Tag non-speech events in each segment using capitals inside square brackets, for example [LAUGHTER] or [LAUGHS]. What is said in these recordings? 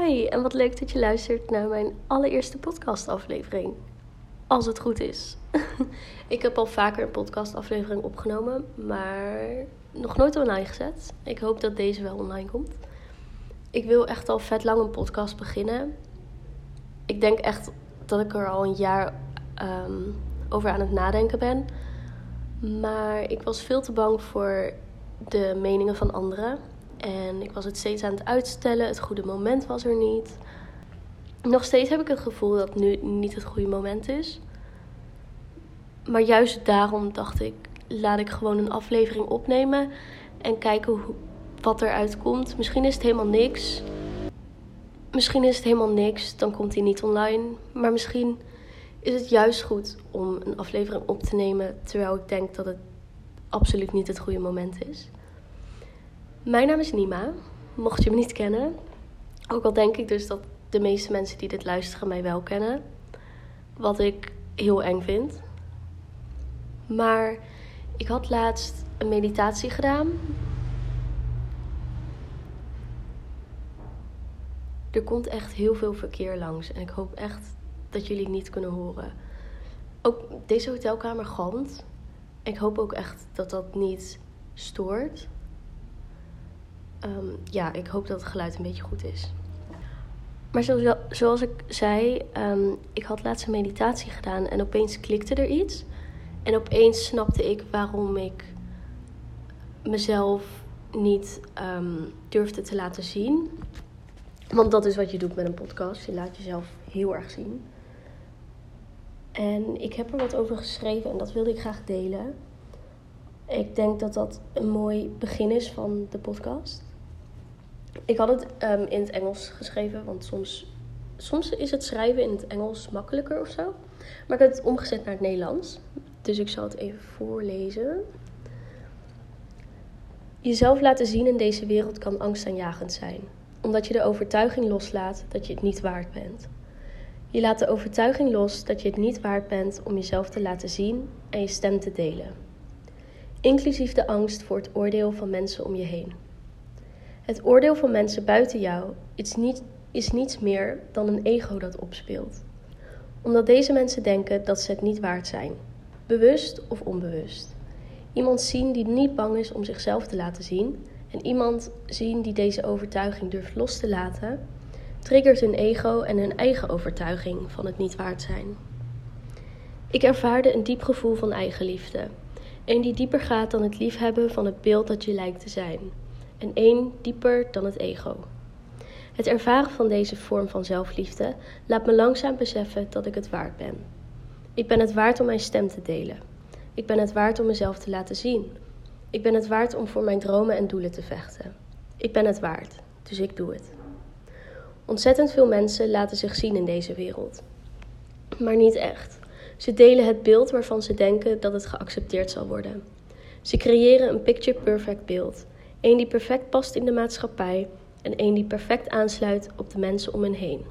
Hi, en wat leuk dat je luistert naar mijn allereerste podcastaflevering. Als het goed is. [LAUGHS] ik heb al vaker een podcastaflevering opgenomen, maar nog nooit online gezet. Ik hoop dat deze wel online komt. Ik wil echt al vet lang een podcast beginnen. Ik denk echt dat ik er al een jaar ehm, over aan het nadenken ben. Maar ik was veel te bang voor de meningen van anderen. En ik was het steeds aan het uitstellen. Het goede moment was er niet. Nog steeds heb ik het gevoel dat nu niet het goede moment is. Maar juist daarom dacht ik, laat ik gewoon een aflevering opnemen en kijken hoe, wat eruit komt. Misschien is het helemaal niks. Misschien is het helemaal niks, dan komt hij niet online. Maar misschien is het juist goed om een aflevering op te nemen terwijl ik denk dat het absoluut niet het goede moment is. Mijn naam is Nima, mocht je me niet kennen. Ook al denk ik dus dat de meeste mensen die dit luisteren mij wel kennen. Wat ik heel eng vind. Maar ik had laatst een meditatie gedaan. Er komt echt heel veel verkeer langs en ik hoop echt dat jullie het niet kunnen horen. Ook deze hotelkamer galmt. Ik hoop ook echt dat dat niet stoort. Ehm, ja, ik hoop dat het geluid een beetje goed is. Maar zoals, ik zei, um, ik had laatst een meditatie gedaan en opeens klikte er iets. En opeens snapte ik waarom ik mezelf niet um, durfde te laten zien. Want dat is wat je doet met een podcast. Je laat jezelf heel erg zien. En ik heb er wat over geschreven en dat wilde ik graag delen. Ik denk dat dat een mooi begin is van de podcast. Ik had het um, in het Engels geschreven, want soms, soms is het schrijven in het Engels makkelijker of zo. Maar ik heb het omgezet naar het Nederlands. Dus ik zal het even voorlezen. Jezelf laten zien in deze wereld kan angstaanjagend zijn, omdat je de overtuiging loslaat dat je het niet waard bent. Je laat de overtuiging los dat je het niet waard bent om jezelf te laten zien en je stem te delen. Inclusief de angst voor het oordeel van mensen om je heen. Het oordeel van mensen buiten jou is, niet, is niets meer dan een ego dat opspeelt. Omdat deze mensen denken dat ze het niet waard zijn, bewust of onbewust. Iemand zien die niet bang is om zichzelf te laten zien en iemand zien die deze overtuiging durft los te laten, triggert hun ego en hun eigen overtuiging van het niet waard zijn. Ik ervaarde een diep gevoel van eigenliefde, een die dieper gaat dan het liefhebben van het beeld dat je lijkt te zijn en één dieper dan het ego. Het ervaren van deze vorm van zelfliefde laat me langzaam beseffen dat ik het waard ben. Ik ben het waard om mijn stem te delen. Ik ben het waard om mezelf te laten zien. Ik ben het waard om voor mijn dromen en doelen te vechten. Ik ben het waard, dus ik doe het. Ontzettend veel mensen laten zich zien in deze wereld. Maar niet echt. Ze delen het beeld waarvan ze denken dat het geaccepteerd zal worden. Ze creëren een picture-perfect beeld Eén die perfect past in de maatschappij en één die perfect aansluit op de mensen om hen heen.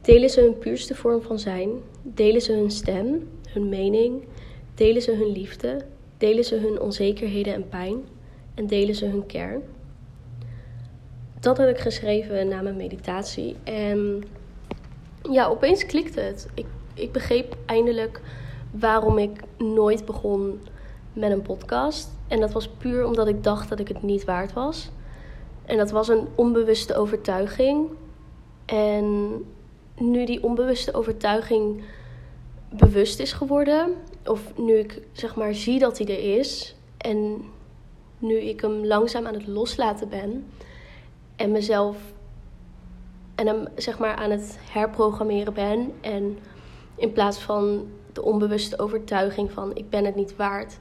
Delen ze hun puurste vorm van zijn, delen ze hun stem, hun mening, delen ze hun liefde, delen ze hun onzekerheden en pijn en delen ze hun kern. Dat heb ik geschreven na mijn meditatie en ja, opeens klikte het. Ik, ik begreep eindelijk waarom ik nooit begon met een podcast. En dat was puur omdat ik dacht dat ik het niet waard was. En dat was een onbewuste overtuiging. En nu die onbewuste overtuiging bewust is geworden, of nu ik zeg maar zie dat hij er is, en nu ik hem langzaam aan het loslaten ben en mezelf en hem zeg maar aan het herprogrammeren ben en in plaats van de onbewuste overtuiging van ik ben het niet waard,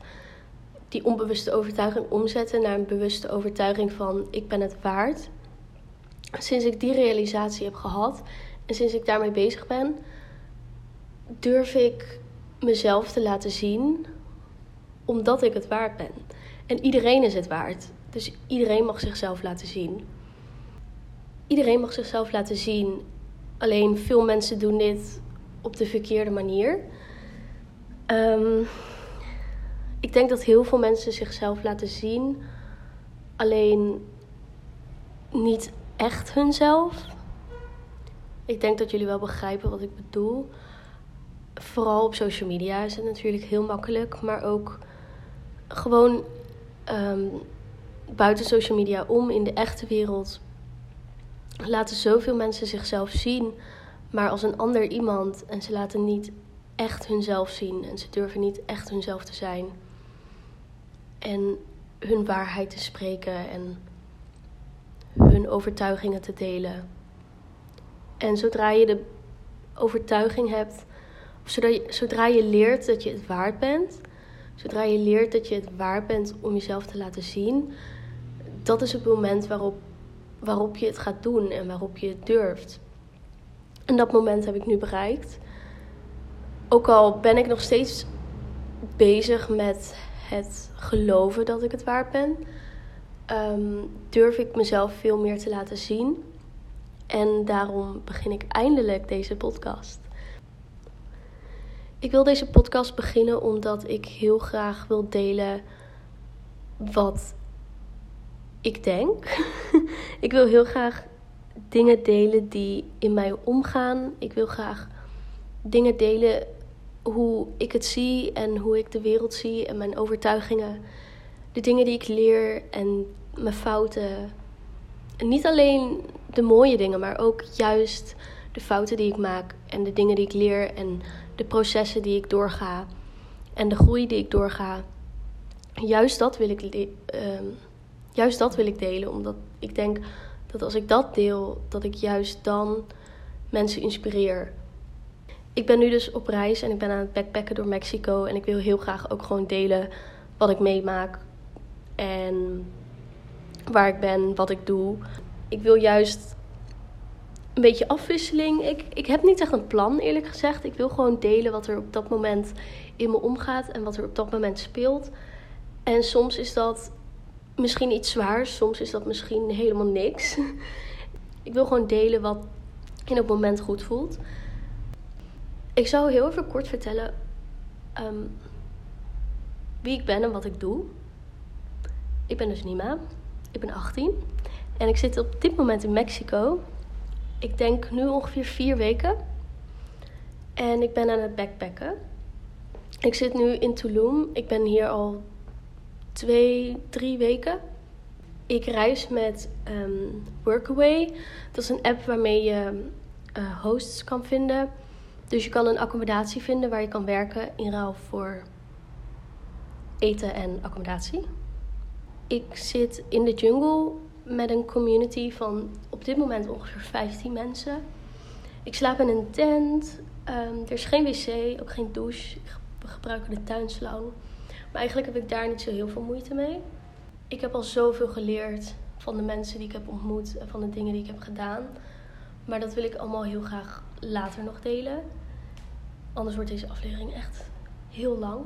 die onbewuste overtuiging omzetten naar een bewuste overtuiging van ik ben het waard. Sinds ik die realisatie heb gehad en sinds ik daarmee bezig ben, durf ik mezelf te laten zien omdat ik het waard ben. En iedereen is het waard. Dus iedereen mag zichzelf laten zien. Iedereen mag zichzelf laten zien. Alleen veel mensen doen dit op de verkeerde manier. Um, ik denk dat heel veel mensen zichzelf laten zien, alleen niet echt hunzelf. Ik denk dat jullie wel begrijpen wat ik bedoel. Vooral op social media is het natuurlijk heel makkelijk, maar ook gewoon um, buiten social media om in de echte wereld laten zoveel mensen zichzelf zien, maar als een ander iemand en ze laten niet echt hunzelf zien en ze durven niet echt hunzelf te zijn en hun waarheid te spreken en hun overtuigingen te delen. En zodra je de overtuiging hebt, of zodra je, zodra je leert dat je het waard bent, zodra je leert dat je het waard bent om jezelf te laten zien, dat is het moment waarop, waarop je het gaat doen en waarop je het durft. En dat moment heb ik nu bereikt. Ook al ben ik nog steeds bezig met het geloven dat ik het waard ben, ehm, durf ik mezelf veel meer te laten zien. En daarom begin ik eindelijk deze podcast. Ik wil deze podcast beginnen omdat ik heel graag wil delen wat ik denk. [LAUGHS] ik wil heel graag dingen delen die in mij omgaan. Ik wil graag dingen delen hoe ik het zie en hoe ik de wereld zie en mijn overtuigingen. De dingen die ik leer en mijn fouten. En niet alleen de mooie dingen, maar ook juist de fouten die ik maak en de dingen die ik leer en de processen die ik doorga en de groei die ik doorga. Juist dat wil ik, uh, juist dat wil ik delen, omdat ik denk dat als ik dat deel, dat ik juist dan mensen inspireer. Ik ben nu dus op reis en ik ben aan het backpacken door Mexico en ik wil heel graag ook gewoon delen wat ik meemaak en waar ik ben, wat ik doe. Ik wil juist een beetje afwisseling. Ik, ik heb niet echt een plan, eerlijk gezegd. Ik wil gewoon delen wat er op dat moment in me omgaat en wat er op dat moment speelt. En soms is dat misschien iets zwaars, soms is dat misschien helemaal niks. [LAUGHS] ik wil gewoon delen wat in het moment goed voelt. Ik zal heel even kort vertellen ehm, wie ik ben en wat ik doe. Ik ben dus Nima. Ik ben 18. En ik zit op dit moment in Mexico. Ik denk nu ongeveer vier weken. En ik ben aan het backpacken. Ik zit nu in Tulum. Ik ben hier al twee, drie weken. Ik reis met um, Workaway. Dat is een app waarmee je uh, hosts kan vinden. Dus je kan een accommodatie vinden waar je kan werken in ruil voor eten en accommodatie. Ik zit in de jungle met een community van op dit moment ongeveer 15 mensen. Ik slaap in een tent. Um, er is geen wc, ook geen douche. We gebruiken de tuinslang. Maar eigenlijk heb ik daar niet zo heel veel moeite mee. Ik heb al zoveel geleerd van de mensen die ik heb ontmoet en van de dingen die ik heb gedaan. Maar dat wil ik allemaal heel graag later nog delen. Anders wordt deze aflevering echt heel lang.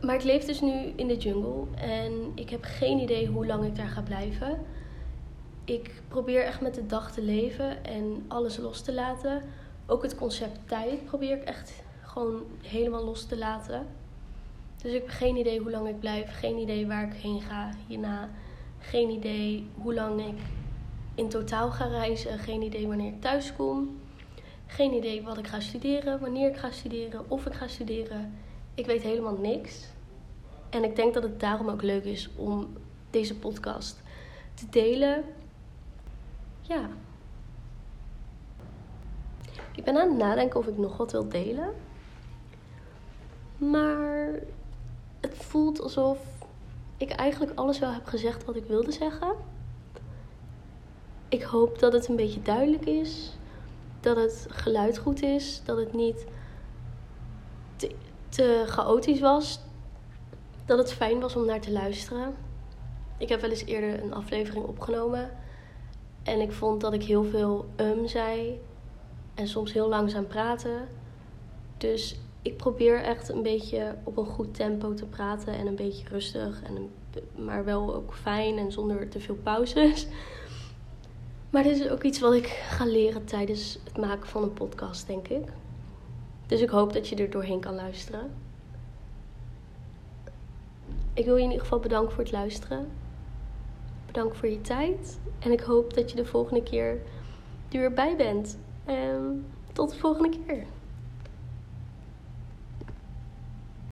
Maar ik leef dus nu in de jungle en ik heb geen idee hoe lang ik daar ga blijven. Ik probeer echt met de dag te leven en alles los te laten. Ook het concept tijd probeer ik echt gewoon helemaal los te laten. Dus ik heb geen idee hoe lang ik blijf, geen idee waar ik heen ga hierna. Geen idee hoe lang ik in totaal ga reizen, geen idee wanneer ik thuis kom. Geen idee wat ik ga studeren, wanneer ik ga studeren, of ik ga studeren. Ik weet helemaal niks. En ik denk dat het daarom ook leuk is om deze podcast te delen. Ja. Ik ben aan het nadenken of ik nog wat wil delen. Maar het voelt alsof ik eigenlijk alles wel heb gezegd wat ik wilde zeggen. Ik hoop dat het een beetje duidelijk is. Dat het geluid goed is. Dat het niet te, chaotisch was. Dat het fijn was om naar te luisteren. Ik heb wel eens eerder een aflevering opgenomen. En ik vond dat ik heel veel um zei. En soms heel langzaam praten. Dus ik probeer echt een beetje op een goed tempo te praten. En een beetje rustig. En maar wel ook fijn en zonder te veel pauzes. Maar dit is ook iets wat ik ga leren tijdens het maken van een podcast, denk ik. Dus ik hoop dat je er doorheen kan luisteren. Ik wil je in ieder geval bedanken voor het luisteren. Bedankt voor je tijd. En ik hoop dat je de volgende keer er bij bent. En tot de volgende keer.